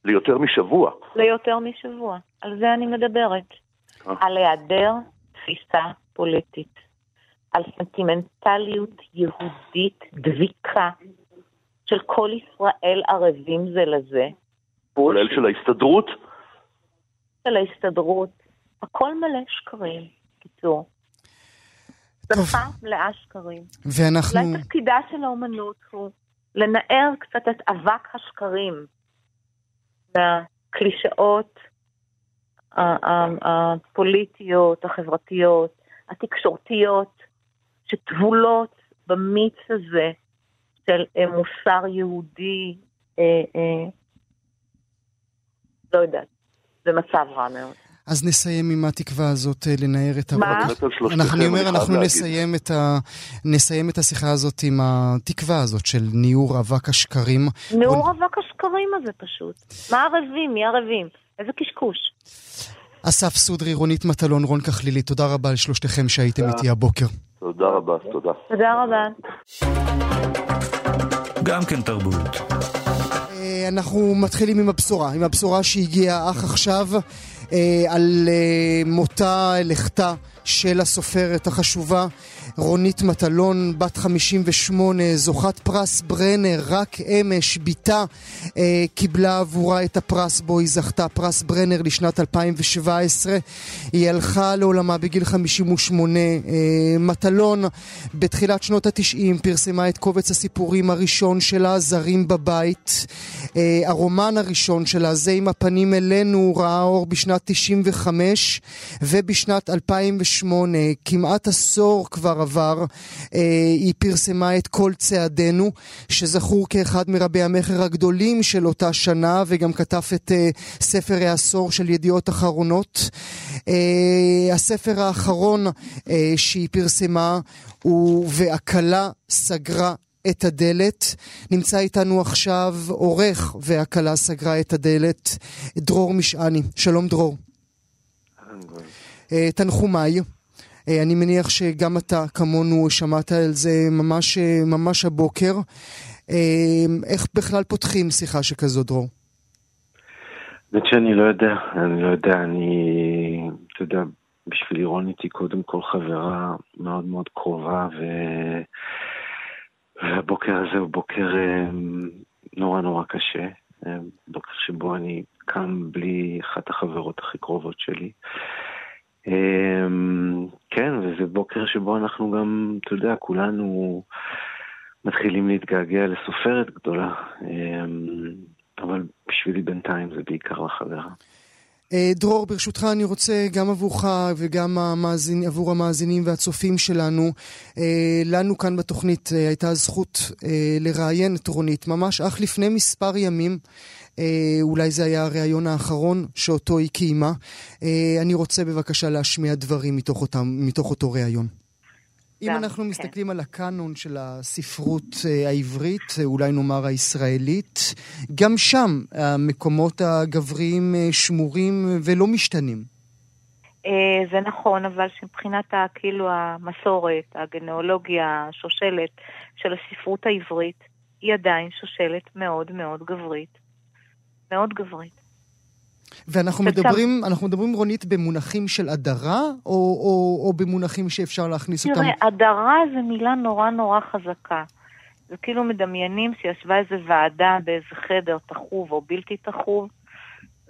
ליותר משבוע. ליותר משבוע. על זה אני מדברת. אה. על היעדר תפיסה פוליטית. על סנטימנטליות יהודית דביקה של כל ישראל ערבים זה לזה. כולל של ההסתדרות? של ההסתדרות. הכל מלא שקרים, קיצור. שפה מלאה שקרים. ואנחנו... אולי תפקידה של האומנות הוא לנער קצת את אבק השקרים מהקלישאות הפוליטיות, החברתיות, התקשורתיות, שטבולות במיץ הזה של אה, מוסר יהודי, אה, אה, לא יודעת, זה מצב רע מאוד. אז נסיים עם התקווה הזאת לנער את מה? אני אומר, אנחנו נסיים את, ה... נסיים את השיחה הזאת עם התקווה הזאת של ניעור אבק השקרים. ניעור בוא... אבק השקרים הזה פשוט. מה ערבים? מי ערבים? איזה קשקוש. אסף סודרי, רונית מטלון, רון כחלילי, תודה רבה לשלושתכם שהייתם איתי הבוקר. תודה רבה, תודה. תודה רבה. גם כן תרבות. אה, אנחנו מתחילים עם הבשורה, עם הבשורה שהגיעה אך עכשיו אה, על אה, מותה, לכתה של הסופרת החשובה רונית מטלון, בת 58, זוכת פרס ברנר, רק אמש, בתה אה, קיבלה עבורה את הפרס בו היא זכתה, פרס ברנר לשנת 2017. היא הלכה לעולמה בגיל 58. אה, מטלון בתחילת שנות התשעים פרסמה את קובץ הסיפורים הראשון שלה, זרים בבית. אה, הרומן הראשון שלה, זה עם הפנים אלינו, ראה אור בשנת 95, ובשנת 2008, כמעט עשור כבר עבר, אה, היא פרסמה את כל צעדינו, שזכור כאחד מרבי המכר הגדולים של אותה שנה, וגם כתב את אה, ספר העשור של ידיעות אחרונות. אה, הספר האחרון שהיא פרסמה הוא "והכלה סגרה את הדלת. נמצא איתנו עכשיו עורך והכלה סגרה את הדלת, דרור משעני. שלום דרור. תנחומיי. אה, אני מניח שגם אתה כמונו שמעת על זה ממש, אה, ממש הבוקר. איך בכלל פותחים שיחה שכזו, דרור? האמת שאני לא יודע, אני לא יודע, אני, אתה יודע, בשביל אירונית היא קודם כל חברה מאוד מאוד קרובה, ו... והבוקר הזה הוא בוקר נורא נורא קשה, בוקר שבו אני קם בלי אחת החברות הכי קרובות שלי. אמ, כן, וזה בוקר שבו אנחנו גם, אתה יודע, כולנו מתחילים להתגעגע לסופרת גדולה, אמ, אבל בשבילי בינתיים זה בעיקר לחברה. אה, דרור, ברשותך אני רוצה גם עבורך וגם המאזין, עבור המאזינים והצופים שלנו, אה, לנו כאן בתוכנית אה, הייתה זכות לראיין את רונית ממש אך לפני מספר ימים. אולי זה היה הריאיון האחרון שאותו היא קיימה. אני רוצה בבקשה להשמיע דברים מתוך, אותם, מתוך אותו ריאיון. אם אנחנו כן. מסתכלים על הקאנון של הספרות אה, העברית, אה, אולי נאמר הישראלית, גם שם המקומות הגבריים אה, שמורים ולא משתנים. זה נכון, אבל מבחינת כאילו המסורת, הגנאולוגיה, השושלת של הספרות העברית, היא עדיין שושלת מאוד מאוד גברית. מאוד גברית. ואנחנו מדברים, אנחנו מדברים, רונית, במונחים של הדרה, או, או, או במונחים שאפשר להכניס תראה, אותם? תראה, הדרה זה מילה נורא נורא חזקה. זה כאילו מדמיינים שישבה איזה ועדה באיזה חדר תחוב או בלתי תחוב,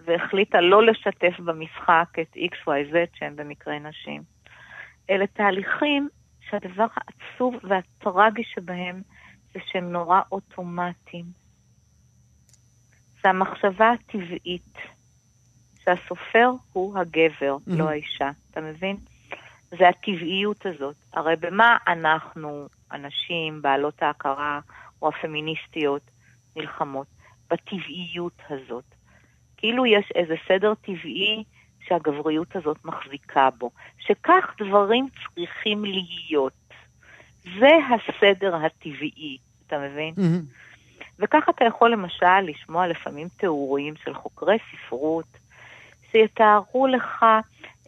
והחליטה לא לשתף במשחק את XYZ שהם במקרה נשים. אלה תהליכים שהדבר העצוב והטרגי שבהם זה שהם נורא אוטומטיים. המחשבה הטבעית. שהסופר הוא הגבר, mm-hmm. לא האישה. אתה מבין? זה הטבעיות הזאת. הרי במה אנחנו, הנשים, בעלות ההכרה, או הפמיניסטיות, נלחמות? בטבעיות הזאת. כאילו יש איזה סדר טבעי שהגבריות הזאת מחזיקה בו, שכך דברים צריכים להיות. זה הסדר הטבעי, אתה מבין? Mm-hmm. וכך אתה יכול למשל לשמוע לפעמים תיאורים של חוקרי ספרות, שיתארו לך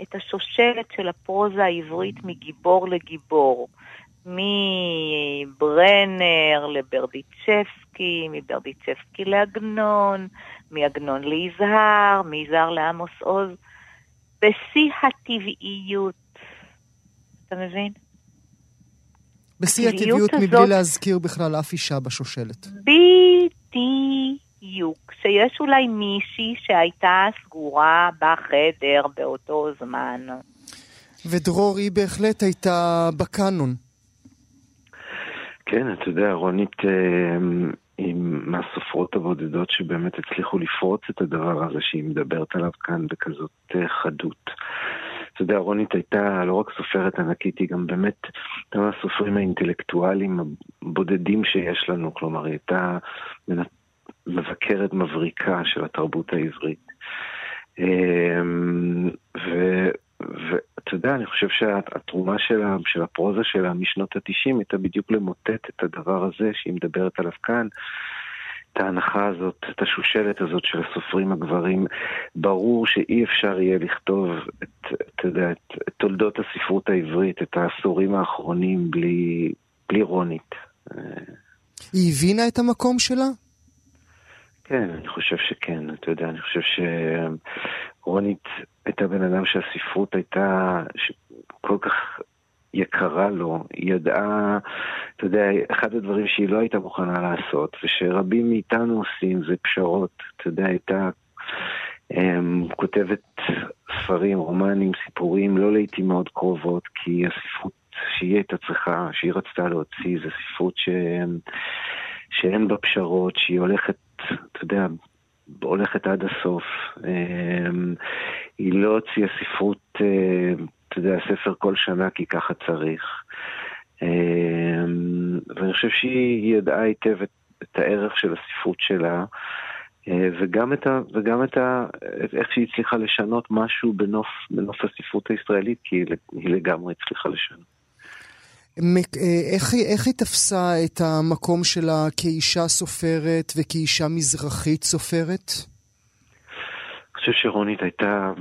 את השושלת של הפרוזה העברית מגיבור לגיבור. מברנר לברדיצ'בסקי, מברדיצ'בסקי לעגנון, מעגנון ליזהר, מיזהר לעמוס עוז, בשיא הטבעיות. אתה מבין? בשיא הטבעיות הזאת... מבלי להזכיר בכלל אף אישה בשושלת. בדיוק. שיש אולי מישהי שהייתה סגורה בחדר באותו זמן. ודרור היא בהחלט הייתה בקאנון. כן, אתה יודע, רונית היא מהסופרות הבודדות שבאמת הצליחו לפרוץ את הדבר הזה שהיא מדברת עליו כאן בכזאת אה, חדות. אתה יודע, רונית הייתה לא רק סופרת ענקית, היא גם באמת הייתה מהסופרים האינטלקטואליים הבודדים שיש לנו, כלומר, היא הייתה מבקרת מבריקה של התרבות העברית. אמ. ואתה יודע, אני חושב שהתרומה שלה, של הפרוזה שלה משנות התשעים הייתה בדיוק למוטט את הדבר הזה שהיא מדברת עליו כאן. את ההנחה הזאת, את השושלת הזאת של הסופרים הגברים. ברור שאי אפשר יהיה לכתוב את, יודע, את, את תולדות הספרות העברית, את העשורים האחרונים, בלי, בלי רונית. היא הבינה את המקום שלה? כן, אני חושב שכן, אתה יודע, אני חושב שרונית הייתה בן אדם שהספרות הייתה כל כך יקרה לו, היא ידעה, אתה יודע, אחד הדברים שהיא לא הייתה מוכנה לעשות, ושרבים מאיתנו עושים, זה פשרות, אתה יודע, הייתה um, כותבת ספרים, רומנים, סיפורים, לא לעיתים מאוד קרובות, כי הספרות שהיא הייתה צריכה, שהיא רצתה להוציא, זה ספרות ש... שאין בה פשרות, שהיא הולכת, אתה יודע, הולכת עד הסוף. אמ, היא לא הוציאה ספרות, אה, אתה יודע, ספר כל שנה כי ככה צריך. אמ, ואני חושב שהיא ידעה היטב את, את הערך של הספרות שלה. אה, וגם את, ה, וגם את ה, איך שהיא הצליחה לשנות משהו בנוף, בנוף הספרות הישראלית, כי היא לגמרי הצליחה לשנות. אה, איך, איך היא תפסה את המקום שלה כאישה סופרת וכאישה מזרחית סופרת? אני חושב שרונית הייתה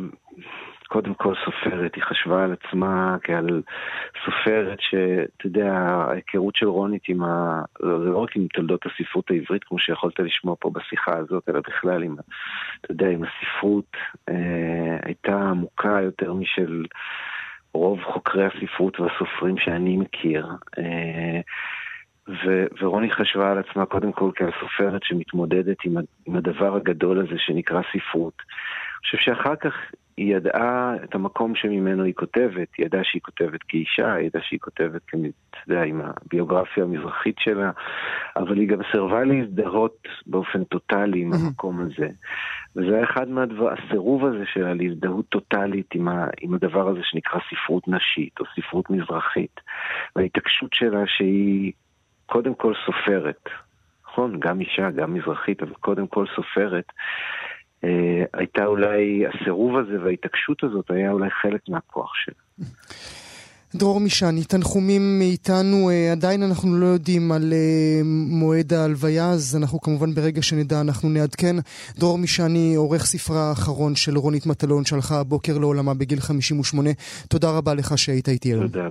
קודם כל סופרת, היא חשבה על עצמה כעל סופרת שאתה יודע, ההיכרות של רונית עם ה... זה לא רק עם תולדות הספרות העברית, כמו שיכולת לשמוע פה בשיחה הזאת, אלא בכלל עם, אתה יודע, עם הספרות, אה, הייתה עמוקה יותר משל... רוב חוקרי הספרות והסופרים שאני מכיר. אה, ו- ורוני חשבה על עצמה קודם כל כעל סופרת שמתמודדת עם, עם הדבר הגדול הזה שנקרא ספרות. אני חושב שאחר כך היא ידעה את המקום שממנו היא כותבת, היא ידעה שהיא כותבת כאישה, היא ידעה שהיא כותבת, אתה יודע, עם הביוגרפיה המזרחית שלה, אבל היא גם סירבה להזדהות באופן טוטאלי עם המקום הזה. וזה היה אחד מהדבר, הסירוב הזה שלה להזדהות טוטאלית עם, ה, עם הדבר הזה שנקרא ספרות נשית או ספרות מזרחית. וההתעקשות שלה שהיא קודם כל סופרת, נכון? גם אישה, גם מזרחית, אבל קודם כל סופרת. אה, הייתה אולי, הסירוב הזה וההתעקשות הזאת היה אולי חלק מהכוח שלה. דרור מישני, תנחומים מאיתנו, אה, עדיין אנחנו לא יודעים על אה, מועד ההלוויה, אז אנחנו כמובן ברגע שנדע אנחנו נעדכן. דרור מישני, עורך ספרה האחרון של רונית מטלון, שהלכה הבוקר לעולמה בגיל 58. תודה רבה לך שהיית איתי היום. תודה,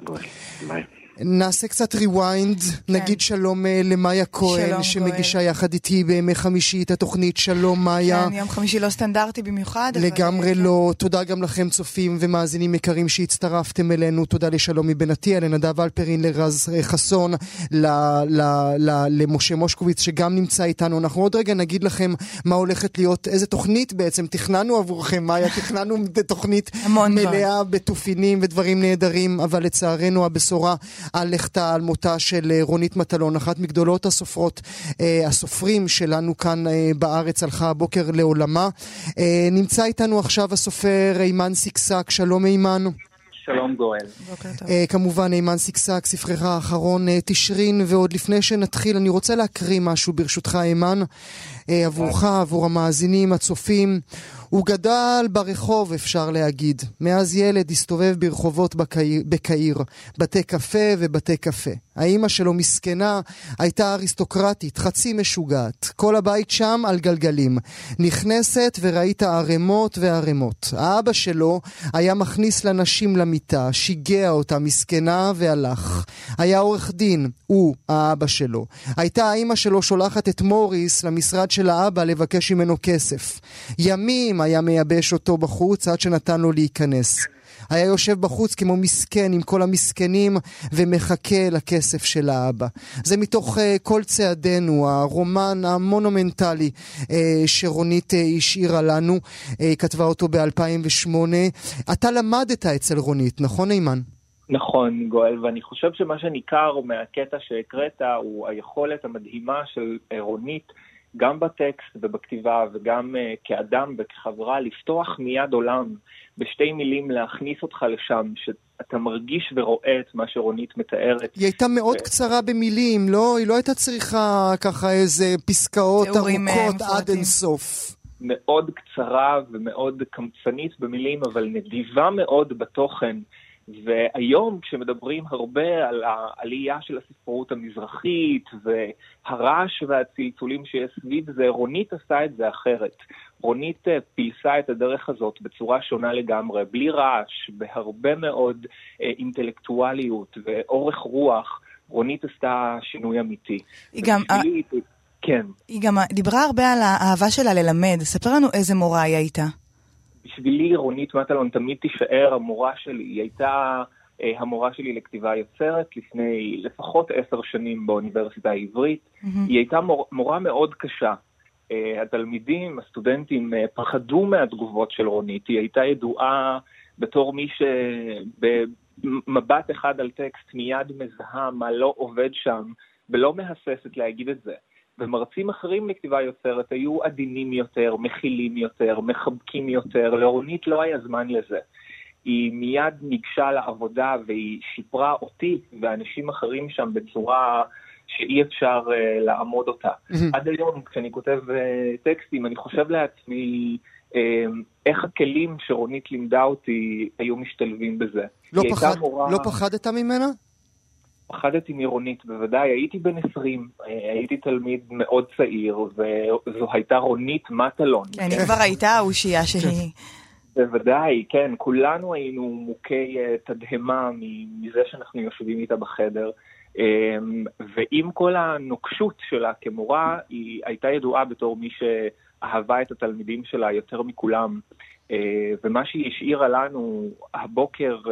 ביי. נעשה קצת rewind, כן. נגיד שלום אה, למאיה כהן, שלום, שמגישה גואל. יחד איתי בימי חמישי את התוכנית שלום מאיה. כן, יום חמישי לא סטנדרטי במיוחד. לגמרי אבל... לא. כן. תודה גם לכם צופים ומאזינים יקרים שהצטרפתם אלינו. תודה לשלומי בן עטיה, לנדב אלפרין, לרז אה, חסון, ל, ל, ל, למשה מושקוביץ שגם נמצא איתנו. אנחנו עוד רגע נגיד לכם מה הולכת להיות, איזה תוכנית בעצם תכננו עבורכם, מאיה, תכננו תוכנית מלאה בתופינים ודברים נהדרים, אבל לצערנו הבשורה על לכתה, על מותה של אה, רונית מטלון, אחת מגדולות הסופרות, אה, הסופרים שלנו כאן אה, בארץ, הלכה הבוקר לעולמה. נמצא איתנו עכשיו הסופר אימן סיקסק, שלום אימן. שלום גואל. Uh, כמובן, אימן סיקסק, ספרך האחרון, uh, תשרין, ועוד לפני שנתחיל, אני רוצה להקריא משהו ברשותך, אימן, uh, עבורך, עבור המאזינים, הצופים. הוא גדל ברחוב, אפשר להגיד. מאז ילד הסתובב ברחובות בקהיר, בתי קפה ובתי קפה. האימא שלו מסכנה, הייתה אריסטוקרטית, חצי משוגעת. כל הבית שם על גלגלים. נכנסת וראית ערימות וערימות. האבא שלו היה מכניס לנשים למיטה, שיגע אותה מסכנה והלך. היה עורך דין, הוא, האבא שלו. הייתה האימא שלו שולחת את מוריס למשרד של האבא לבקש ממנו כסף. ימים היה מייבש אותו בחוץ עד שנתן לו להיכנס. היה יושב בחוץ כמו מסכן עם כל המסכנים ומחכה לכסף של האבא. זה מתוך uh, כל צעדינו, הרומן המונומנטלי uh, שרונית uh, השאירה לנו, uh, כתבה אותו ב-2008. אתה למדת אצל רונית, נכון אימן? נכון, גואל, ואני חושב שמה שניכר מהקטע שהקראת הוא היכולת המדהימה של רונית גם בטקסט ובכתיבה וגם uh, כאדם וכחברה, לפתוח מיד עולם, בשתי מילים להכניס אותך לשם, שאתה מרגיש ורואה את מה שרונית מתארת. היא הייתה מאוד ו... קצרה במילים, לא? היא לא הייתה צריכה ככה איזה פסקאות אה, ארוכות עד אינסוף. מאוד קצרה ומאוד קמצנית במילים, אבל נדיבה מאוד בתוכן. והיום כשמדברים הרבה על העלייה של הספרות המזרחית והרעש והצלצולים שיש סביב זה, רונית עשה את זה אחרת. רונית אה, פילסה את הדרך הזאת בצורה שונה לגמרי, בלי רעש, בהרבה מאוד אה, אינטלקטואליות ואורך רוח. רונית עשתה שינוי אמיתי. היא גם... כן. היא גם דיברה הרבה על האהבה שלה ללמד. ספר לנו איזה מורה היא הייתה. בשבילי רונית מטלון תמיד תישאר המורה שלי. היא הייתה אה, המורה שלי לכתיבה יוצרת לפני לפחות עשר שנים באוניברסיטה העברית. Mm-hmm. היא הייתה מור, מורה מאוד קשה. אה, התלמידים, הסטודנטים, אה, פחדו מהתגובות של רונית. היא הייתה ידועה בתור מי שבמבט אחד על טקסט מיד מזהה מה לא עובד שם, ולא מהססת להגיד את זה. ומרצים אחרים לכתיבה יוצרת היו עדינים יותר, מכילים יותר, מחבקים יותר, לרונית לא היה זמן לזה. היא מיד ניגשה לעבודה והיא שיפרה אותי ואנשים אחרים שם בצורה שאי אפשר uh, לעמוד אותה. Mm-hmm. עד היום כשאני כותב uh, טקסטים אני חושב לעצמי uh, איך הכלים שרונית לימדה אותי היו משתלבים בזה. לא, פחד, מורה... לא פחדת ממנה? פחדתי מרונית, בוודאי, הייתי בן 20, הייתי תלמיד מאוד צעיר, וזו הייתה רונית מטלון. כן, היא כבר הייתה האושייה שהיא... בוודאי, כן, כולנו היינו מוכי uh, תדהמה מזה שאנחנו יושבים איתה בחדר. Um, ועם כל הנוקשות שלה כמורה, היא הייתה ידועה בתור מי שאהבה את התלמידים שלה יותר מכולם. Uh, ומה שהיא השאירה לנו הבוקר, uh,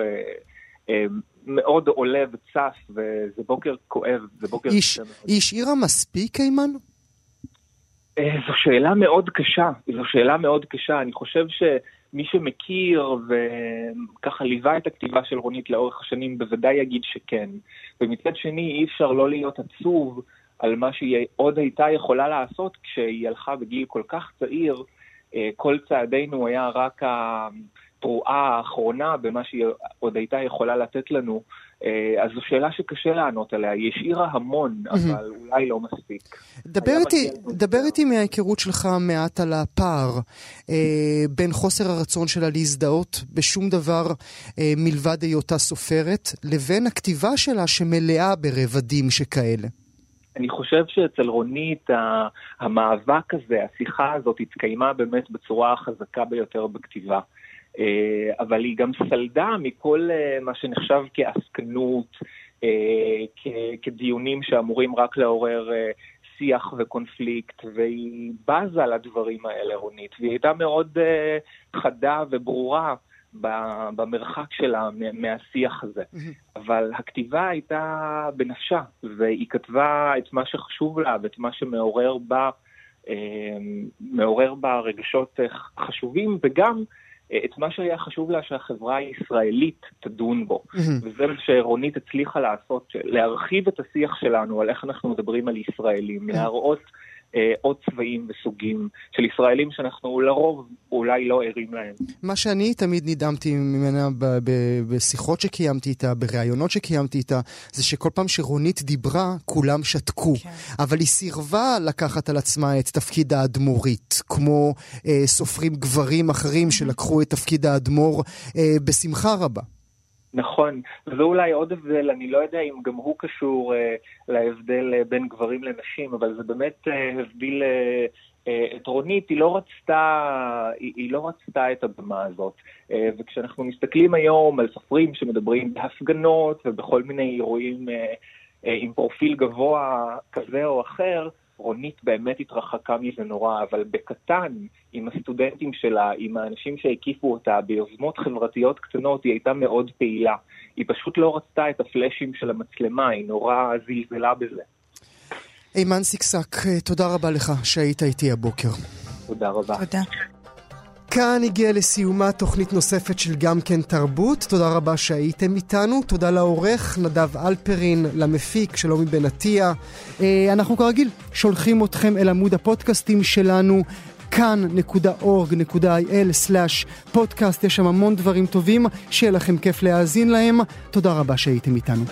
uh, מאוד עולה וצף, וזה בוקר כואב, זה בוקר... היא השאירה מספיק, אימן? אה, זו שאלה מאוד קשה, זו שאלה מאוד קשה. אני חושב שמי שמכיר וככה ליווה את הכתיבה של רונית לאורך השנים בוודאי יגיד שכן. ומצד שני אי אפשר לא להיות עצוב על מה שהיא עוד הייתה יכולה לעשות כשהיא הלכה בגיל כל כך צעיר. אה, כל צעדינו היה רק התרועה האחרונה במה שהיא עוד הייתה יכולה לתת לנו, אה, אז זו שאלה שקשה לענות עליה. היא השאירה המון, אבל אולי לא מספיק. דבר איתי, דבר איתי מההיכרות שלך מעט על הפער אה, בין חוסר הרצון שלה להזדהות בשום דבר אה, מלבד היותה סופרת, לבין הכתיבה שלה שמלאה ברבדים שכאלה. אני חושב שאצל רונית המאבק הזה, השיחה הזאת, התקיימה באמת בצורה החזקה ביותר בכתיבה. אה, אבל היא גם סלדה מכל אה, מה שנחשב כעסקנות, אה, כדיונים שאמורים רק לעורר שיח וקונפליקט, והיא בזה לדברים האלה, רונית, והיא הייתה מאוד חדה וברורה. במרחק שלה מהשיח הזה. אבל הכתיבה הייתה בנפשה, והיא כתבה את מה שחשוב לה ואת מה שמעורר בה, מעורר בה רגשות חשובים, וגם את מה שהיה חשוב לה שהחברה הישראלית תדון בו. Mm-hmm. וזה מה שרונית הצליחה לעשות, להרחיב את השיח שלנו על איך אנחנו מדברים על ישראלים, mm-hmm. להראות אה, עוד צבעים וסוגים של ישראלים שאנחנו לרוב אולי לא ערים להם. מה שאני תמיד נדהמתי ממנה בשיחות שקיימתי איתה, בראיונות שקיימתי איתה, זה שכל פעם שרונית דיברה, כולם שתקו. כן. אבל היא סירבה לקחת על עצמה את תפקיד האדמו"רית. כמו אה, סופרים גברים אחרים שלקחו את תפקיד האדמו"ר אה, בשמחה רבה. נכון, וזה אולי עוד הבדל, אני לא יודע אם גם הוא קשור אה, להבדל אה, בין גברים לנשים, אבל זה באמת אה, הבדיל אה, אה, את רונית, היא לא רצתה, היא, היא לא רצתה את הבמה הזאת. אה, וכשאנחנו מסתכלים היום על סופרים שמדברים בהפגנות ובכל מיני אירועים אה, אה, עם פרופיל גבוה כזה או אחר, רונית באמת התרחקה מזה נורא, אבל בקטן, עם הסטודנטים שלה, עם האנשים שהקיפו אותה, ביוזמות חברתיות קטנות, היא הייתה מאוד פעילה. היא פשוט לא רצתה את הפלאשים של המצלמה, היא נורא זלזלה בזה. אימן סיקסק, תודה רבה לך שהיית איתי הבוקר. תודה רבה. תודה. כאן הגיעה לסיומה תוכנית נוספת של גם כן תרבות. תודה רבה שהייתם איתנו. תודה לעורך נדב אלפרין, למפיק שלומי בן עטיה. אה, אנחנו כרגיל שולחים אתכם אל עמוד הפודקאסטים שלנו. כאן.org.il/פודקאסט, יש שם המון דברים טובים, שיהיה לכם כיף להאזין להם. תודה רבה שהייתם איתנו.